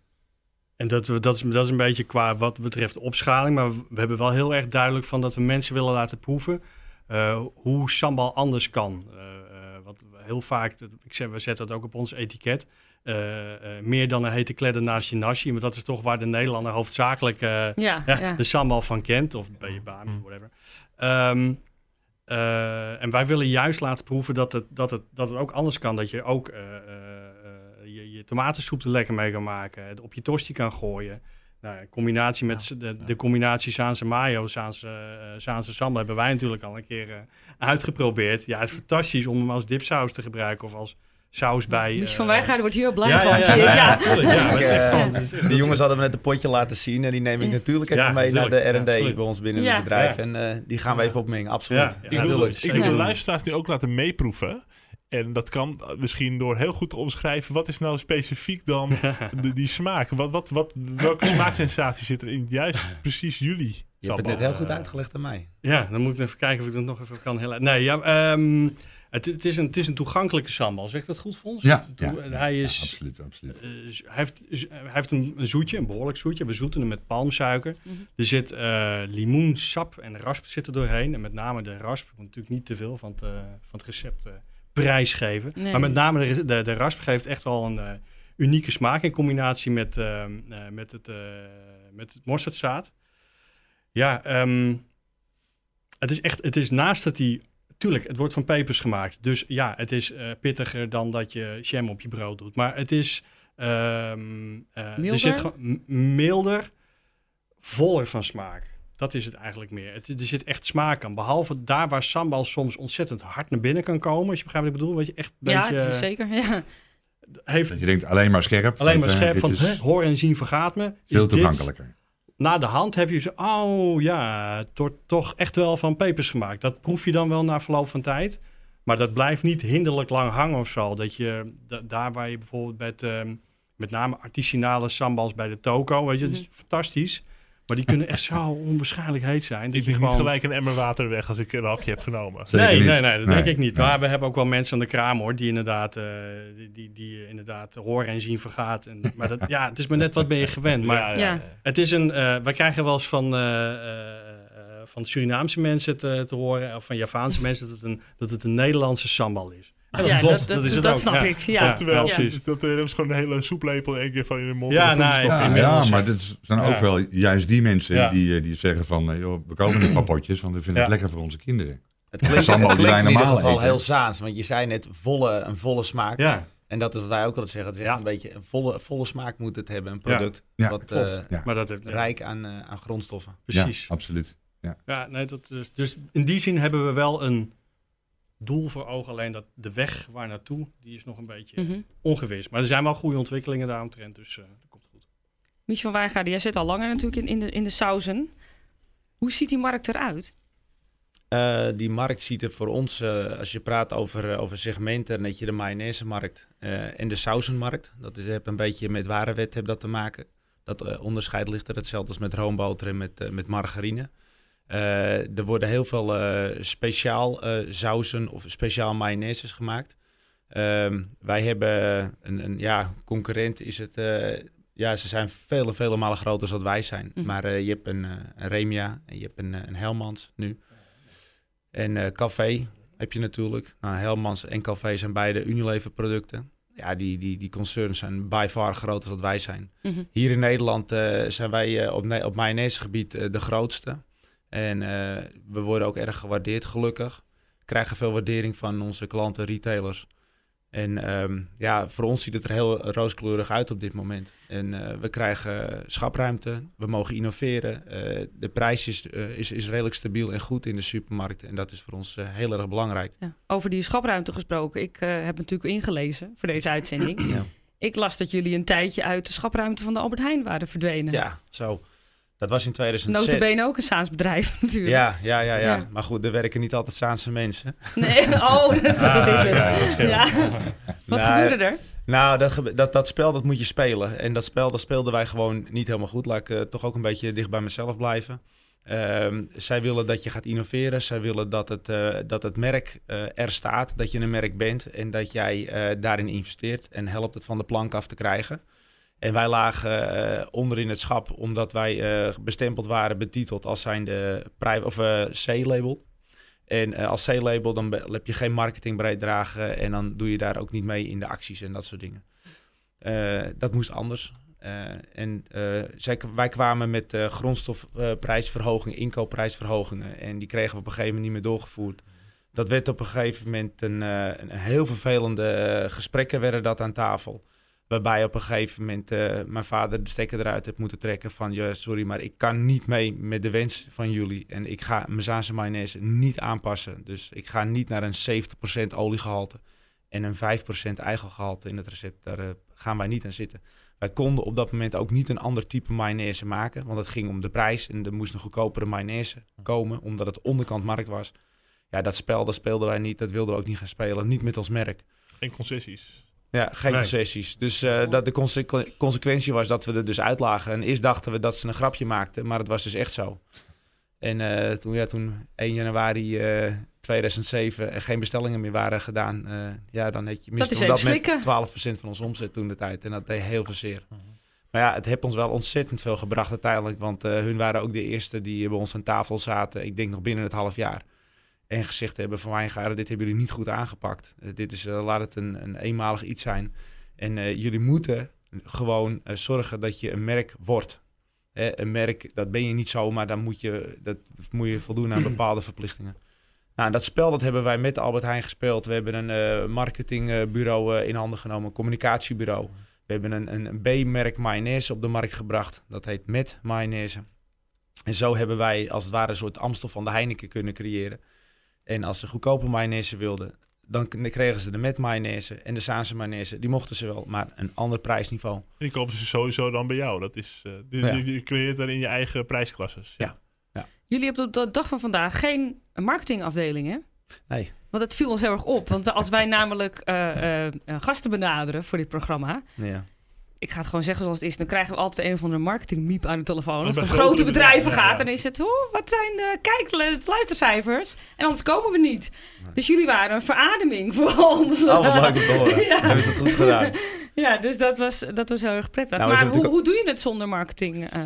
En dat, we- dat, is, dat is een beetje qua wat betreft opschaling. Maar we hebben wel heel erg duidelijk van dat we mensen willen laten proeven eh, hoe sambal anders kan. Eh, eh, wat we heel vaak, ik zeg, we zetten dat ook op ons etiket. eh, eh, meer dan een hete kledder naast je nasi. Maar dat is toch waar de Nederlander hoofdzakelijk eh, Ja, ja, ja. de sambal van kent. Of bij je baan, Mm. whatever. Ehm, eh, en wij willen juist laten proeven dat het, dat, het, dat het ook anders kan. Dat je ook eh, eh, eh, je, tomatensoep er lekker mee kan maken. het Op je tosti kan gooien. Nou, in combinatie met de, de combinatie Zaanse mayo, Zaanse, eh, Zaanse sambal hebben wij natuurlijk al een keer eh, uitgeprobeerd. Ja, het is fantastisch om hem als dipsaus te gebruiken of als saus bij... Mies eh, van Wijngaarden wordt hier heel blij ja, van. ja, ja, natuurlijk. De jongens hadden me net een potje laten zien en die neem ik natuurlijk even Ja, mee naar de Ja, R&D bij ons binnen Ja. het bedrijf. Ja. En eh, die gaan we even opmengen, absoluut. Ja, Ja, ja, Ik wil, ik wil de luisteraars nu ook laten meeproeven. En dat kan misschien door heel goed te omschrijven. Wat is nou specifiek dan de, die smaak? Wat, wat, wat, welke smaaksensatie zit er in juist precies jullie Je hebt het net heel goed uitgelegd aan mij. Ja, dan moet ik even kijken of ik dat nog even kan hellen. Nee, ja, ehm, het, het, is een, het is een toegankelijke sambal. Zeg ik dat goed? Ja, Toe- ja, hij Ja, is... absoluut, absoluut. eh, hij heeft, hij heeft een, een zoetje, een behoorlijk zoetje. We zoeten hem met palmsuiker. Mhm. Er zit eh, limoensap en rasp zit er doorheen. En met name de rasp, natuurlijk niet te veel van het, eh, van het recept eh, prijsgeven. Nee. Maar met name de, de, de rasp geeft echt wel een eh, unieke smaak in combinatie met, eh, eh, met, het, met het mosterdzaad. Ja, ehm, het is echt, het is naast dat hij, tuurlijk, het wordt van pepers gemaakt. Dus ja, het is pittiger dan dat je jam op je brood doet. Maar het is, ehm, eh, er zit gewoon milder, voller van smaak. Dat is het eigenlijk meer. Het, er zit echt smaak aan. Behalve daar waar sambal soms ontzettend hard naar binnen kan komen. Als je begrijpt wat ik bedoel. Weet je, echt een Ja, beetje... het is zeker. Ja. heeft Dat je denkt alleen maar scherp. alleen maar eh, scherp van hè, hoor en zien vergaat me. Is Veel toegankelijker. Na de hand heb je zo, oh ja, het wordt toch echt wel van pepers gemaakt. Dat proef je dan wel na verloop van tijd. Maar dat blijft niet hinderlijk lang hangen of zo. Dat je da- daar waar je bijvoorbeeld met, ehm, met name artisanale sambals bij de toko, weet je, dat is fantastisch. Maar die kunnen echt zo onwaarschijnlijk heet zijn. dat Ik je drink niet gewoon- gelijk een emmer water weg als ik een hapje heb genomen. Zeker nee, niet. nee, nee, dat Nee, denk ik niet. nee. Maar we hebben ook wel mensen aan de kraam hoor, die inderdaad, eh, die, die, die eh, inderdaad horen en zien vergaat. En, maar dat, ja, het is maar net wat ben je gewend. Maar Ja, ja, Ja. ja. het is een, eh wij krijgen wel eens van, eh, eh, eh, van Surinaamse mensen te, te horen, of van Javaanse mensen, dat het een, dat het een Nederlandse sambal is. En Ja, klopt, dat, dat, is het dat ook. snap ja. ik. Ja. Oftewel, ja, precies. dat, dat is gewoon een hele soeplepel één keer van in de mond. Ja, je Ja, maar dit zijn Ja. ook wel juist die mensen Ja. die, eh, die zeggen van... eh, joh, we kopen een paar potjes, want we vinden Ja. het lekker voor onze kinderen. Het klinkt, het klinkt wij in ieder normaal geval eten. heel Zaans. Want je zei net volle, een volle smaak. Ja, En dat is wat wij ook altijd zeggen. Het is echt Ja. een beetje een volle, volle smaak moet het hebben. Een product Ja, wat klopt. eh, Ja. maar dat heeft... rijk aan, aan grondstoffen. Precies. Ja, absoluut. Ja, nee, dat is, dus in die zin hebben we wel een doel voor ogen. Alleen dat de weg waar naartoe, die is nog een beetje Mhm. ongewis. Maar er zijn wel goede ontwikkelingen daaromtrent, dus eh, dat komt goed. Mies van Wijngaarden, jij zit al langer natuurlijk in, in, de, in de sauzen. Hoe ziet die markt eruit? Eh, die markt ziet er voor ons, eh, als je praat over, over segmenten, net je de mayonaise-markt eh, en de sausenmarkt. Dat is, heb een beetje met warenwet heb dat te maken. Dat onderscheid ligt er hetzelfde als met roomboter en met, met margarine. Eh, er worden heel veel eh, speciaal eh sausen of speciaal mayonaises gemaakt. Ehm, wij hebben een, een ja, concurrent is het. ja, ze zijn vele, vele malen groter dan wij zijn. Mhm. Maar je hebt een, een Remia en je hebt een, een Helmans nu. En Café heb je natuurlijk. Nou, Helmans en Café zijn beide Unilever producten. Ja, die, die, die concerns zijn by far groter dan wij zijn. Mhm. Hier in Nederland zijn wij op, op mayonaise gebied de grootste. En eh, we worden ook erg gewaardeerd, gelukkig. Krijgen veel waardering van onze klanten, retailers. En ehm, ja, voor ons ziet het er heel rooskleurig uit op dit moment. En eh, we krijgen schapruimte, we mogen innoveren. Eh, de prijs is, is, is redelijk stabiel en goed in de supermarkt. En dat is voor ons heel erg belangrijk. Ja. Over die schapruimte gesproken. Ik heb natuurlijk ingelezen voor deze uitzending. Ja. Ik las dat jullie een tijdje uit de schapruimte van de Albert Heijn waren verdwenen. Ja, zo. Dat was in 2006. Notabene ook een Saans bedrijf natuurlijk. Ja, ja, ja, ja, Ja. Maar goed, er werken niet altijd Zaanse mensen. Nee, oh, dat, dat is het. ja, dat scheelt. Ja. Wat Nou, gebeurde er? Nou, dat, dat, dat spel dat moet je spelen. En dat spel dat speelden wij gewoon niet helemaal goed. Laat ik eh, toch ook een beetje dicht bij mezelf blijven. Ehm, zij willen dat je gaat innoveren. Zij willen dat het, eh, dat het merk eh, er staat. Dat je een merk bent en dat jij daarin investeert. En helpt het van de plank af te krijgen. En wij lagen eh, onder in het schap omdat wij eh, bestempeld waren, betiteld als zijnde of, eh, C-label. En als C-label dan heb je geen marketingbreed dragen en dan doe je daar ook niet mee in de acties en dat soort dingen. Dat moest anders. En zij, wij kwamen met grondstofprijsverhogingen, inkoopprijsverhogingen. En die kregen we op een gegeven moment niet meer doorgevoerd. Dat werd op een gegeven moment een, een heel vervelende gesprekken werden dat aan tafel. Waarbij op een gegeven moment eh, mijn vader de stekker eruit heeft moeten trekken van... Ja, sorry, maar ik kan niet mee met de wens van jullie. En ik ga mijn Zaanse mayonaise niet aanpassen. Dus ik ga niet naar een 70% oliegehalte en een 5% eigengehalte in het recept. Daar eh, gaan wij niet aan zitten. Wij konden op dat moment ook niet een ander type mayonaise maken. Want het ging om de prijs en er moest een goedkopere mayonaise komen. Omdat het onderkant markt was. Ja, dat spel dat speelden wij niet. Dat wilden we ook niet gaan spelen. Niet met ons merk. Geen concessies. Ja, geen Nee. concessies. Dus eh, dat de conse- consequentie was dat we er dus uitlagen. En eerst dachten we dat ze een grapje maakten, maar het was dus echt zo. En eh, toen, ja, toen 1 januari eh, 2007 er geen bestellingen meer waren gedaan, eh, ja, dan had je Dat miste dat met 12% van onze omzet toen de tijd. En dat deed heel veel zeer. Maar ja, het heeft ons wel ontzettend veel gebracht uiteindelijk. Want eh, hun waren ook de eerste die bij ons aan tafel zaten. Ik denk nog binnen het half jaar. En gezegd hebben van Wijngaarden, dit hebben jullie niet goed aangepakt. Eh, dit is, eh, laat het een, een eenmalig iets zijn. En eh, jullie moeten gewoon zorgen dat je een merk wordt. Een merk, dat ben je niet zomaar. Dan moet je, dat moet je voldoen aan bepaalde verplichtingen. Nou, dat spel dat hebben wij met Albert Heijn gespeeld. We hebben een marketingbureau in handen genomen, een communicatiebureau. We hebben een, een, een B-merk mayonaise op de markt gebracht. Dat heet Met Mayonaise. En zo hebben wij als het ware een soort Amstel van de Heineken kunnen creëren. En als ze goedkope mayonaise wilden, dan kregen ze de Met Mayonaise en de Zaanse Mayonaise. Die mochten ze wel, maar een ander prijsniveau. Die kopen ze sowieso dan bij jou. Dat is, eh, die, Ja. die- je creëert dan in je eigen prijsklasses. Ja. Jullie hebben op de dag van vandaag geen marketingafdeling, hè? Nee. Want dat viel ons heel erg op. Want als wij namelijk eh, eh, gasten benaderen voor dit programma... Ja. Ik ga het gewoon zeggen zoals het is, dan krijgen we altijd een of andere marketingmiep aan de telefoon. Als het om grote bedrijven gaat, ja, dan is het, hoe, wat zijn de kijk, luistercijfers? En anders komen we niet. Dus jullie waren een verademing voor ons. Oh, wat leuk om te horen. Ja. Hebben ze het goed gedaan. Ja, dus dat was, dat was heel erg prettig. Nou, maar hoe, natuurlijk hoe doe je het zonder marketing? eh?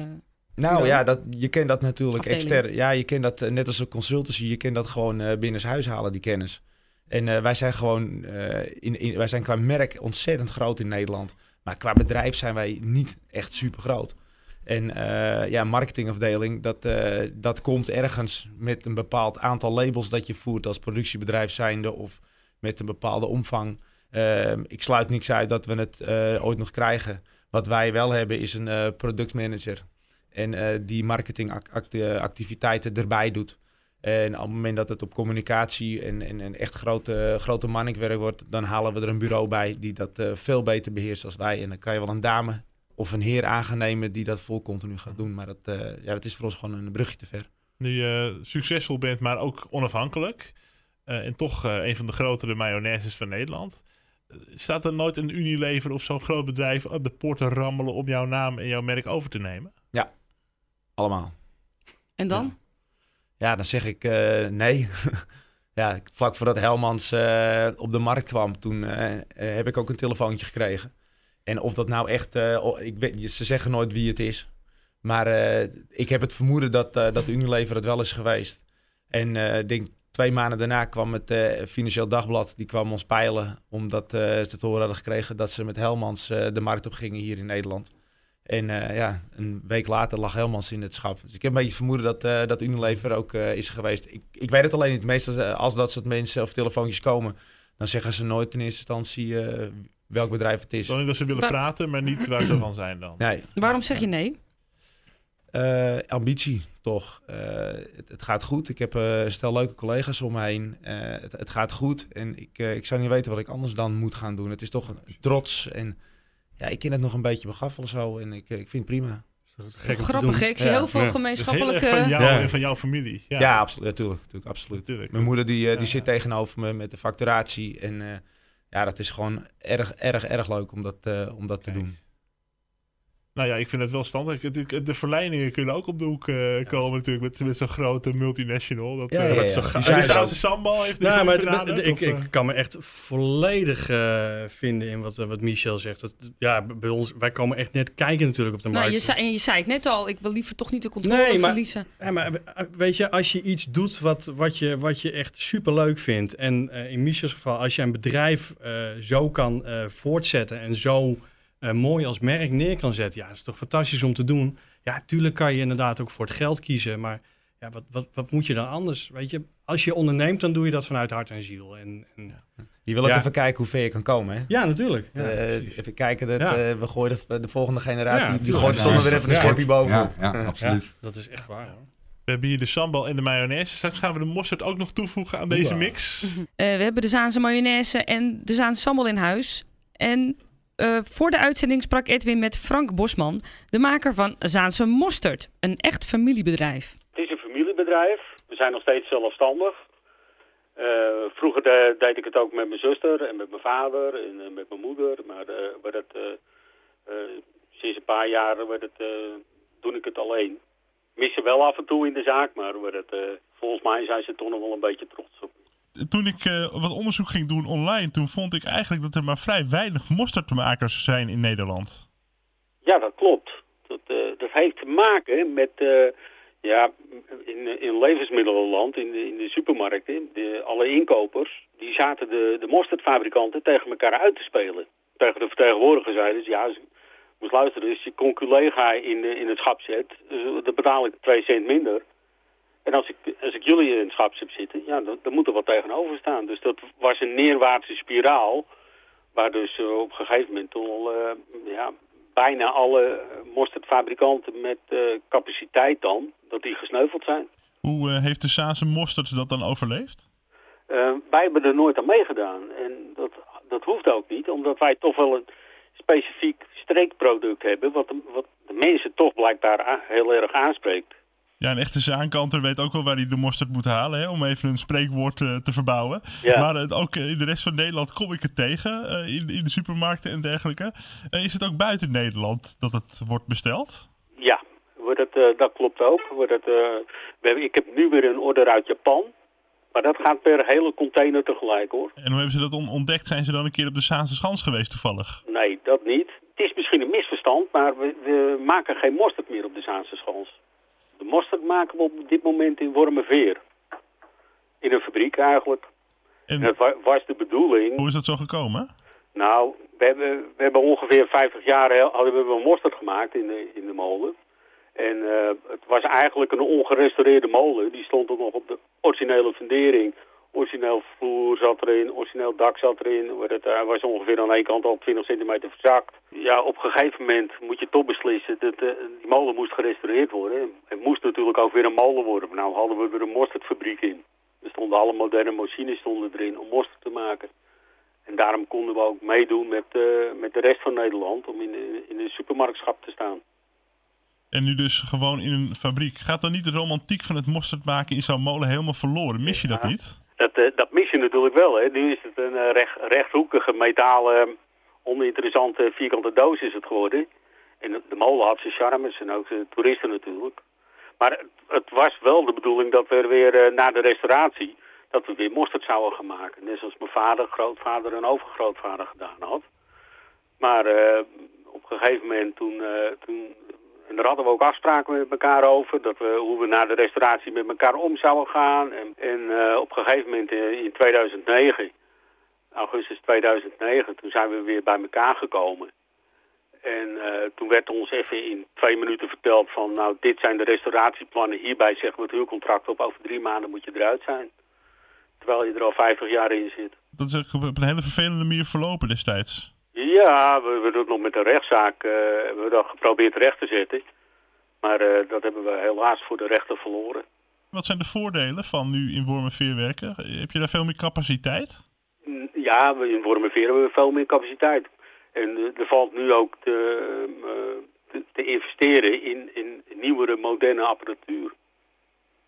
Nou ja, dat, je kent dat natuurlijk extern. Ja, je kent dat eh, net als een consultancy. Je kent dat gewoon eh binnenshuis halen, die kennis. En eh, wij zijn gewoon, eh, in, in, wij zijn qua merk ontzettend groot in Nederland. Maar qua bedrijf zijn wij niet echt super groot. En eh, ja, marketingafdeling, dat, eh, dat komt ergens met een bepaald aantal labels dat je voert als productiebedrijf zijnde of met een bepaalde omvang. Eh, ik sluit niks uit dat we het eh, ooit nog krijgen. Wat wij wel hebben is een productmanager. En die marketingactiviteiten erbij doet. En op het moment dat het op communicatie en, en, en echt grote, grote manningwerk wordt, dan halen we er een bureau bij die dat eh, veel beter beheerst als wij. En dan kan je wel een dame of een heer aangenemen die dat vol continu gaat doen. Maar dat, eh, ja, dat is voor ons gewoon een brugje te ver. Nu je succesvol bent, maar ook onafhankelijk. eh, en toch eh, een van de grotere mayonaises van Nederland. Staat er nooit een Unilever of zo'n groot bedrijf op de poort te rammelen om jouw naam en jouw merk over te nemen? Allemaal. en dan? Ja. Ja, dan zeg ik eh, nee. ja, vlak voordat Helmans eh, op de markt kwam, toen eh, heb ik ook een telefoontje gekregen. En of dat nou echt, ik weet, ze zeggen nooit wie het is. Maar ik heb het vermoeden dat, dat Unilever het wel is geweest. En ik denk twee maanden daarna kwam het Financieel Dagblad, die kwam ons peilen. Omdat ze te horen hadden gekregen dat ze met Helmans de markt op gingen hier in Nederland. En eh, ja, een week later lag Helmans in het schap. Dus ik heb een beetje vermoeden dat, eh, dat Unilever ook eh, is geweest. Ik, ik weet het alleen niet. Meestal als dat soort mensen of telefoontjes komen, dan zeggen ze nooit in eerste instantie eh, welk bedrijf het is. Dan dat ze willen praten, maar niet waar ze van zijn dan. Nee, Waarom zeg je nee? Eh, ambitie, toch. Eh, het, het gaat goed. Ik heb eh, een stel leuke collega's om me heen. Eh, het, het gaat goed. En ik, ik zou niet weten wat ik anders dan moet gaan doen. Het is toch een trots. En ja, ik ken het nog een beetje begaffelen zo. En ik, eh, ik vind het prima. Gek Grappig, doen. ik zie Ja. heel veel Ja. Dus heel gemeenschappelijke... van jou Ja. en van jouw familie. Ja, Ja, absoluut. Natuurlijk, natuurlijk, absoluut. natuurlijk. Mijn moeder die, eh, die Ja, zit tegenover me met de facturatie. En eh, ja, dat is gewoon erg, erg, erg leuk om dat, eh, om dat te doen. Nou ja, ik vind het wel standaard. De verleidingen kunnen ook op de hoek eh, komen natuurlijk met, met zo'n grote multinational. Dat, Ja, eh, ja, ja. er Zaanse ook. sambal heeft dus Ja, niet maar ik, ik eh? kan me echt volledig eh, vinden in wat, wat Michel zegt. Dat, ja, bij ons, wij komen echt net kijken natuurlijk op de Nou, markt. je zei, en je zei het net al, ik wil liever toch niet de controle Nee, maar- verliezen. Ja, maar weet je, als je iets doet wat, wat, je, wat je echt super leuk vindt. En eh, in Michels geval, als je een bedrijf eh, zo kan eh, voortzetten en zo eh, mooi als merk neer kan zetten. Ja, dat is toch fantastisch om te doen. Ja, tuurlijk kan je inderdaad ook voor het geld kiezen. Maar ja, wat, wat, wat moet je dan anders? Weet je, als je onderneemt, dan doe je dat vanuit hart en ziel. En, en Je wil ook Ja. even kijken hoe ver je kan komen, hè? ja, natuurlijk. Ja, Eh, even kijken, dat, Ja. eh, we gooien de, de volgende generatie, Ja, die gooit Ja, zonder weer even een ja. schepje boven. Ja, ja, absoluut. dat is echt waar. Hoor. We hebben hier de sambal en de mayonaise. Straks gaan we de mosterd ook nog toevoegen aan deze mix. Eh, we hebben de Zaanse mayonaise en de Zaanse sambal in huis. En eh, voor de uitzending sprak Edwin met Frank Bosman, de maker van Zaanse Mosterd. Een echt familiebedrijf. Het is een familiebedrijf. We zijn nog steeds zelfstandig. Eh, vroeger de- deed ik het ook met mijn zuster en met mijn vader en eh, met mijn moeder. Maar werd het, sinds een paar jaar werd het, doe ik het alleen. Missen wel af en toe in de zaak, maar het, volgens mij zijn ze toch nog wel een beetje trots op. Toen ik eh, wat onderzoek ging doen online, toen vond ik eigenlijk dat er maar vrij weinig mosterdmakers zijn in Nederland. Ja, dat klopt. Dat, eh, dat heeft te maken met, eh, ja, in, in levensmiddelenland, in de, in de supermarkten, de, alle inkopers, die zaten de, de mosterdfabrikanten tegen elkaar uit te spelen. Tegen de vertegenwoordiger zeiden ze, ja, moest luisteren, als je conculega in, in het schap zet, dan betaal ik twee cent minder. En als ik, als ik jullie in het schap heb zitten, ja, dan, dan moet er wat tegenover staan. Dus dat was een neerwaartse spiraal, waar dus eh, op een gegeven moment al, eh, ja, bijna alle eh, mosterdfabrikanten met capaciteit dan, dat die gesneuveld zijn. Hoe heeft de Saanse mosterd dat dan overleefd? Wij hebben er nooit aan meegedaan. En dat, dat hoeft ook niet, omdat wij toch wel een specifiek streekproduct hebben, wat de, wat de mensen toch blijkbaar heel erg aanspreekt. Ja, een echte zaankanter weet ook wel waar hij de mosterd moet halen, hè, om even een spreekwoord eh, te verbouwen. Ja. Maar eh, ook eh, in de rest van Nederland kom ik het tegen, in, in de supermarkten en dergelijke. Is het ook buiten Nederland dat het wordt besteld? Ja, wordt het, dat klopt ook. Wordt het, we ik heb nu weer een order uit Japan. Maar dat gaat per hele container tegelijk hoor. En hoe hebben ze dat on- ontdekt? Zijn ze dan een keer op de Saanse Schans geweest toevallig? Nee, dat niet. Het is misschien een misverstand, maar we, we maken geen mosterd meer op de Zaanse schans. De mosterd maken we op dit moment in Wormerveer. In een fabriek eigenlijk. En En het wa- was de bedoeling... hoe is dat zo gekomen? Nou, we hebben, we hebben ongeveer 50 jaar hè, hadden we een mosterd gemaakt in de, in de molen. En eh, het was eigenlijk een ongerestaureerde molen. Die stond er nog op de originele fundering. Origineel vloer zat erin, origineel dak zat erin. Het eh, was ongeveer aan één kant al 20 centimeter verzakt. Ja, op een gegeven moment moet je toch beslissen dat eh, die molen moest gerestaureerd worden. Het moest natuurlijk ook weer een molen worden. Maar nou hadden we weer een mosterdfabriek in. Er stonden alle moderne machines stonden erin om mosterd te maken. En daarom konden we ook meedoen met, eh, met de rest van Nederland om in de, in de supermarktschap te staan. En nu dus gewoon in een fabriek. Gaat dan niet de romantiek van het mosterd maken in zo'n molen helemaal verloren? Mis je dat Ja. niet? Dat, eh, dat mis je natuurlijk wel. Hè. Nu is het een eh, recht, rechthoekige metalen, oninteressante vierkante doos is het geworden. En de, molen had zijn charmes en ook de toeristen natuurlijk. Maar het, het was wel de bedoeling dat we weer eh, na de restauratie, dat we weer mosterd zouden gaan maken. Net zoals mijn vader, grootvader en overgrootvader gedaan had. Maar eh, op een gegeven moment toen, eh, toen en daar hadden we ook afspraken met elkaar over. Dat we, hoe we na de restauratie met elkaar om zouden gaan. En, en eh, op een gegeven moment eh, in 2009, augustus 2009, toen zijn we weer bij elkaar gekomen. En eh, toen werd ons even in twee minuten verteld van... nou, dit zijn de restauratieplannen. Hierbij zeggen we het huurcontract op. Over drie maanden moet je eruit zijn. Terwijl je er al 50 jaar in zit. Dat is op een hele vervelende manier verlopen destijds. Ja, we hebben het nog met een rechtszaak hebben we dat geprobeerd recht te zetten. Maar eh, dat hebben we helaas voor de rechter verloren. Wat zijn de voordelen van nu in Wormerveer werken? Heb je daar veel meer capaciteit? Mm, Ja, we in Wormerveer hebben we veel meer capaciteit. En eh, er valt nu ook te, te, te investeren in, in nieuwere, moderne apparatuur.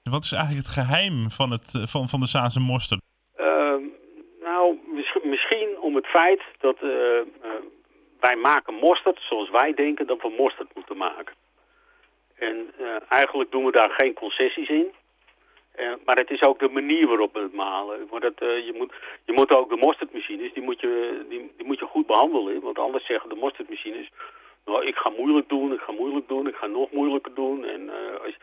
Wat is eigenlijk het geheim van, het, van, van de Saanse? Nou, mis- misschien om het feit dat eh, eh, wij maken mosterd zoals wij denken dat we mosterd moeten maken. En eh, eigenlijk doen we daar geen concessies in. Maar het is ook de manier waarop we het malen. Het, eh, je, moet, je moet ook de mosterdmachines, die moet, je, die, die moet je goed behandelen. Want anders zeggen de mosterdmachines, nou ik ga moeilijk doen, ik ga moeilijk doen, ik ga nog moeilijker doen. En als,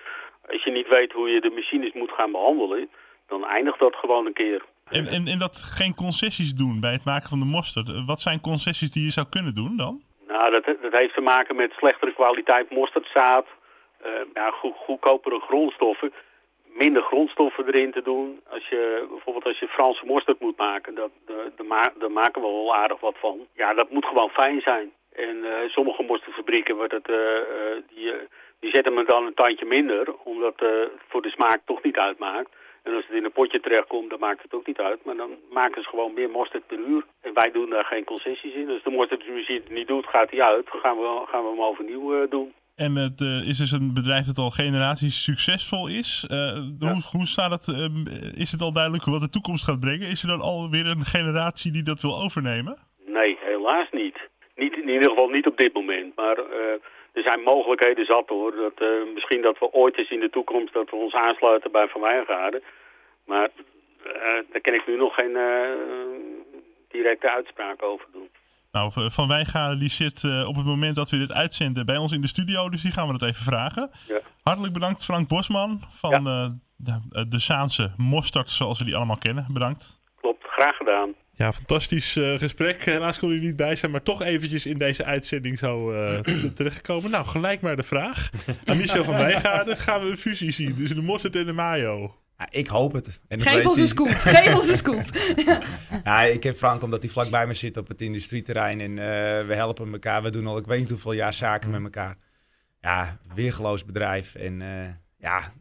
als je niet weet hoe je de machines moet gaan behandelen, dan eindigt dat gewoon een keer. En, en, en dat geen concessies doen bij het maken van de mosterd. Eh, Wat zijn concessies die je zou kunnen doen dan? Nou, dat, dat heeft te maken met slechtere kwaliteit mosterdzaad, eh ja, goed, goedkopere grondstoffen. minder grondstoffen erin te doen. Als je bijvoorbeeld als je Franse mosterd moet maken, dat, daar, daar maken we wel aardig wat van. Ja, dat moet gewoon fijn zijn. En uh, sommige mosterdfabrieken wordt het, uh, die, die zetten het dan een tandje minder, omdat het voor de smaak toch niet uitmaakt. En als het in een potje terechtkomt, dan maakt het ook niet uit. Maar dan maken ze gewoon meer mosterd per uur. En wij doen daar geen concessies in. Dus de mosterdmachine het niet doet, gaat hij uit. Dan gaan we, gaan we hem overnieuw uh, doen. En het uh, is dus een bedrijf dat al generaties succesvol is. Uh, ja. hoe, hoe staat het? Um, is het al duidelijk wat de toekomst gaat brengen? Is er dan alweer een generatie die dat wil overnemen? Nee, helaas niet. niet in ieder geval niet op dit moment. Maar er zijn mogelijkheden zat hoor. Dat, uh, misschien dat we ooit eens in de toekomst dat we ons aansluiten bij Van Wijngaarden. Maar uh, daar kan ik nu nog geen uh, directe uitspraak over doen. Nou, Van Wijngaarden die zit op het moment dat we dit uitzenden bij ons in de studio. Dus die gaan we dat even vragen. Ja. Hartelijk bedankt Frank Bosman van ja. de, de Zaanse zoals we die allemaal kennen. Bedankt. Klopt, graag gedaan. Ja, fantastisch uh, gesprek. Helaas kon u niet bij zijn, maar toch eventjes in deze uitzending zo uh, terechtgekomen. Nou, gelijk maar de vraag. Aan Michel van Wijngaarden, gaan we een fusie zien tussen de mosterd en de mayo? Ja, ik hoop het. En Geef ons een scoop, geef ons een scoop. ja, ik heb Frank omdat hij vlak bij me zit op het industrieterrein. En uh, we helpen elkaar. We doen al ik weet niet hoeveel jaar zaken met elkaar. Ja, weergeloos bedrijf. En ja,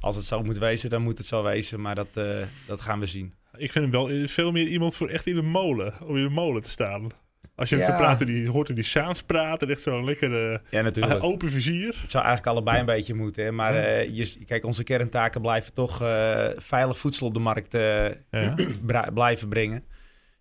als het zo moet wezen, dan moet het zo wezen. Maar dat, dat gaan we zien. Ik vind hem wel veel meer iemand voor echt in een molen. Om in een molen te staan. Als je ja. hem praten, die hoort er die Saans praten. Echt zo'n lekkere ja, natuurlijk. open vizier. Het zou eigenlijk allebei een beetje moeten. Hè? Maar uh, je, kijk, onze kerntaken blijven toch uh, veilig voedsel op de markt uh, ja. blijven brengen.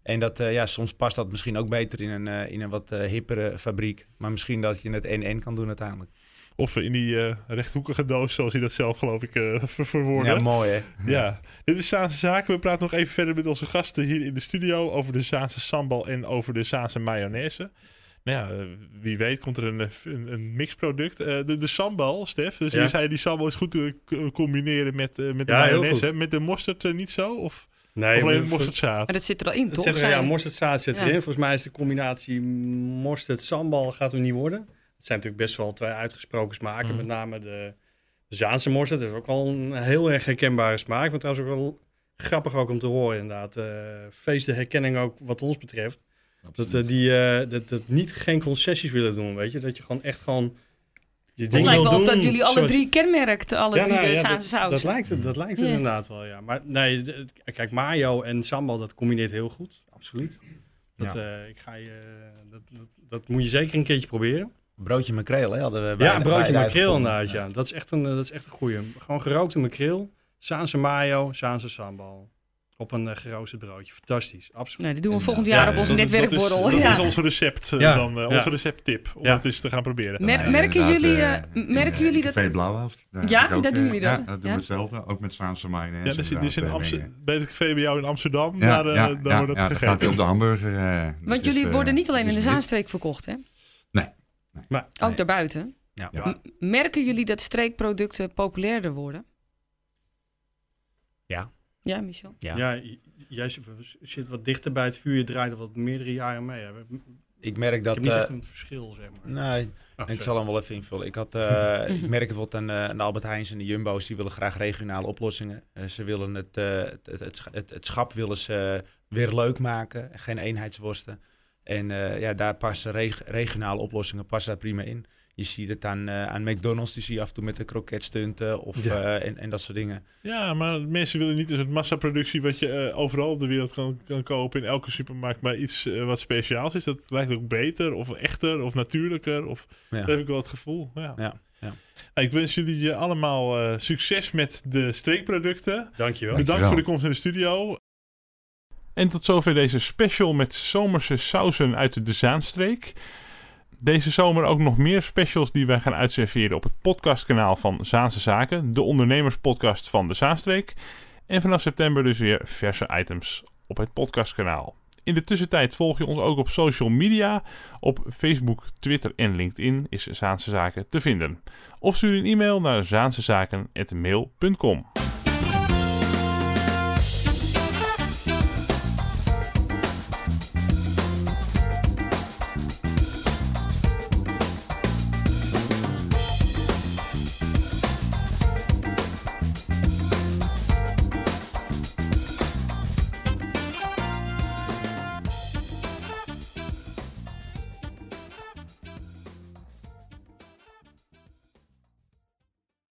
En dat, ja, soms past dat misschien ook beter in een, in een wat hippere fabriek. Maar misschien dat je het en-en kan doen uiteindelijk. Of in die uh, rechthoekige doos, zoals hij dat zelf geloof ik uh, ver verwoordde. Ja, mooi hè? Ja. Dit is Zaanse Zaken. We praten nog even verder met onze gasten hier in de studio over de Zaanse sambal en over de Zaanse mayonaise. Nou ja, wie weet komt er een, een, een mixproduct. Uh, de, de sambal, Stef. Dus ja. je zei die sambal is goed te combineren met, met de ja, mayonaise. Met de mosterd niet zo? Of, nee, of alleen mosterdzaad? Maar dat zit er al in, toch? Zit er, ja, mosterdzaad zit erin. Volgens mij is de combinatie mosterd-sambal gaat er niet worden. Het zijn natuurlijk best wel twee uitgesproken smaken. Mm. Met name de, de Zaanse mosterd. Dat is ook al een heel erg herkenbare smaak. Maar trouwens ook wel grappig ook om te horen inderdaad. Uh, feest de herkenning ook wat ons betreft. Dat, uh, die, uh, dat, dat niet geen concessies willen doen, weet je. Dat je gewoon echt gewoon... Je het lijkt wel of dat jullie alle zoals... drie kenmerkt, alle ja, drie nou, de ja, Zaanse saus. Dat lijkt het, dat lijkt het yeah. inderdaad wel, ja. Maar nee, kijk, mayo en sambal, dat combineert heel goed. Absoluut. Dat, ja. ik ga je, dat, dat, dat moet je zeker een keertje proberen. Broodje makreel, hè? Hadden we bij, ja, een broodje makreel inderdaad, ja. Dat is echt een, dat is echt een goeie. Gewoon gerookte makreel, Zaanse mayo, Zaanse sambal. Op een uh, geroosterd broodje. Fantastisch, absoluut. Nee, dat doen we volgend jaar ja, op onze netwerkborrel. Dat, is, dat is onze recept, uh, dan, uh, onze recepttip, om het eens te gaan proberen. Mer merken jullie, merken jullie dat... Café Blauwhoofd. Ja, dat doen jullie dan? Ja, dat doen we hetzelfde. Ook met Zaanse mayonaise. Ja, dus, dus in Amsterdam, bij het café bij jou in Amsterdam, ja, daar, ja, daar wordt het gegeten. gaat hij op de hamburger. Want jullie worden niet alleen in de Zaanstreek verkocht, hè? Nee. Maar, ook nee. daarbuiten. Ja. Ja. Merken jullie dat streekproducten populairder worden? Ja. Ja, Michel? Ja, ja jij zit wat dichter bij het vuur, je draait er wat meerdere jaren mee. Ik merk dat... Ik heb niet echt een verschil, zeg maar. Nee, oh, ik zal hem wel even invullen. Ik, had, uh, ik merk bijvoorbeeld aan, uh, aan Albert Heijns en de Jumbo's, die willen graag regionale oplossingen. Uh, ze willen het, het, het, het, het, schap willen ze weer leuk maken, geen eenheidsworsten. En uh, ja, daar passen reg regionale oplossingen passen daar prima in. Je ziet het aan, uh, aan McDonald's, die zie je af en toe met de kroketstunten of, ja. uh, en, en dat soort dingen. Ja, maar mensen willen niet eens het massaproductie wat je overal op de wereld kan, kan kopen in elke supermarkt, maar iets wat speciaals is. Dat lijkt ook beter of echter of natuurlijker. Of, ja. Dat heb ik wel het gevoel. Ja. ja. Ja. Ik wens jullie allemaal succes met de streekproducten. Dankjewel. Bedankt Dankjewel. voor de komst in de studio. En tot zover deze special met zomerse sausen uit de Zaanstreek. Deze zomer ook nog meer specials die wij gaan uitserveren op het podcastkanaal van Zaanse Zaken, de ondernemerspodcast van de Zaanstreek. En vanaf september dus weer verse items op het podcastkanaal. In de tussentijd volg je ons ook op social media. Op Facebook, Twitter en LinkedIn is Zaanse Zaken te vinden. Of stuur een e-mail naar zaansezaken.mail.com.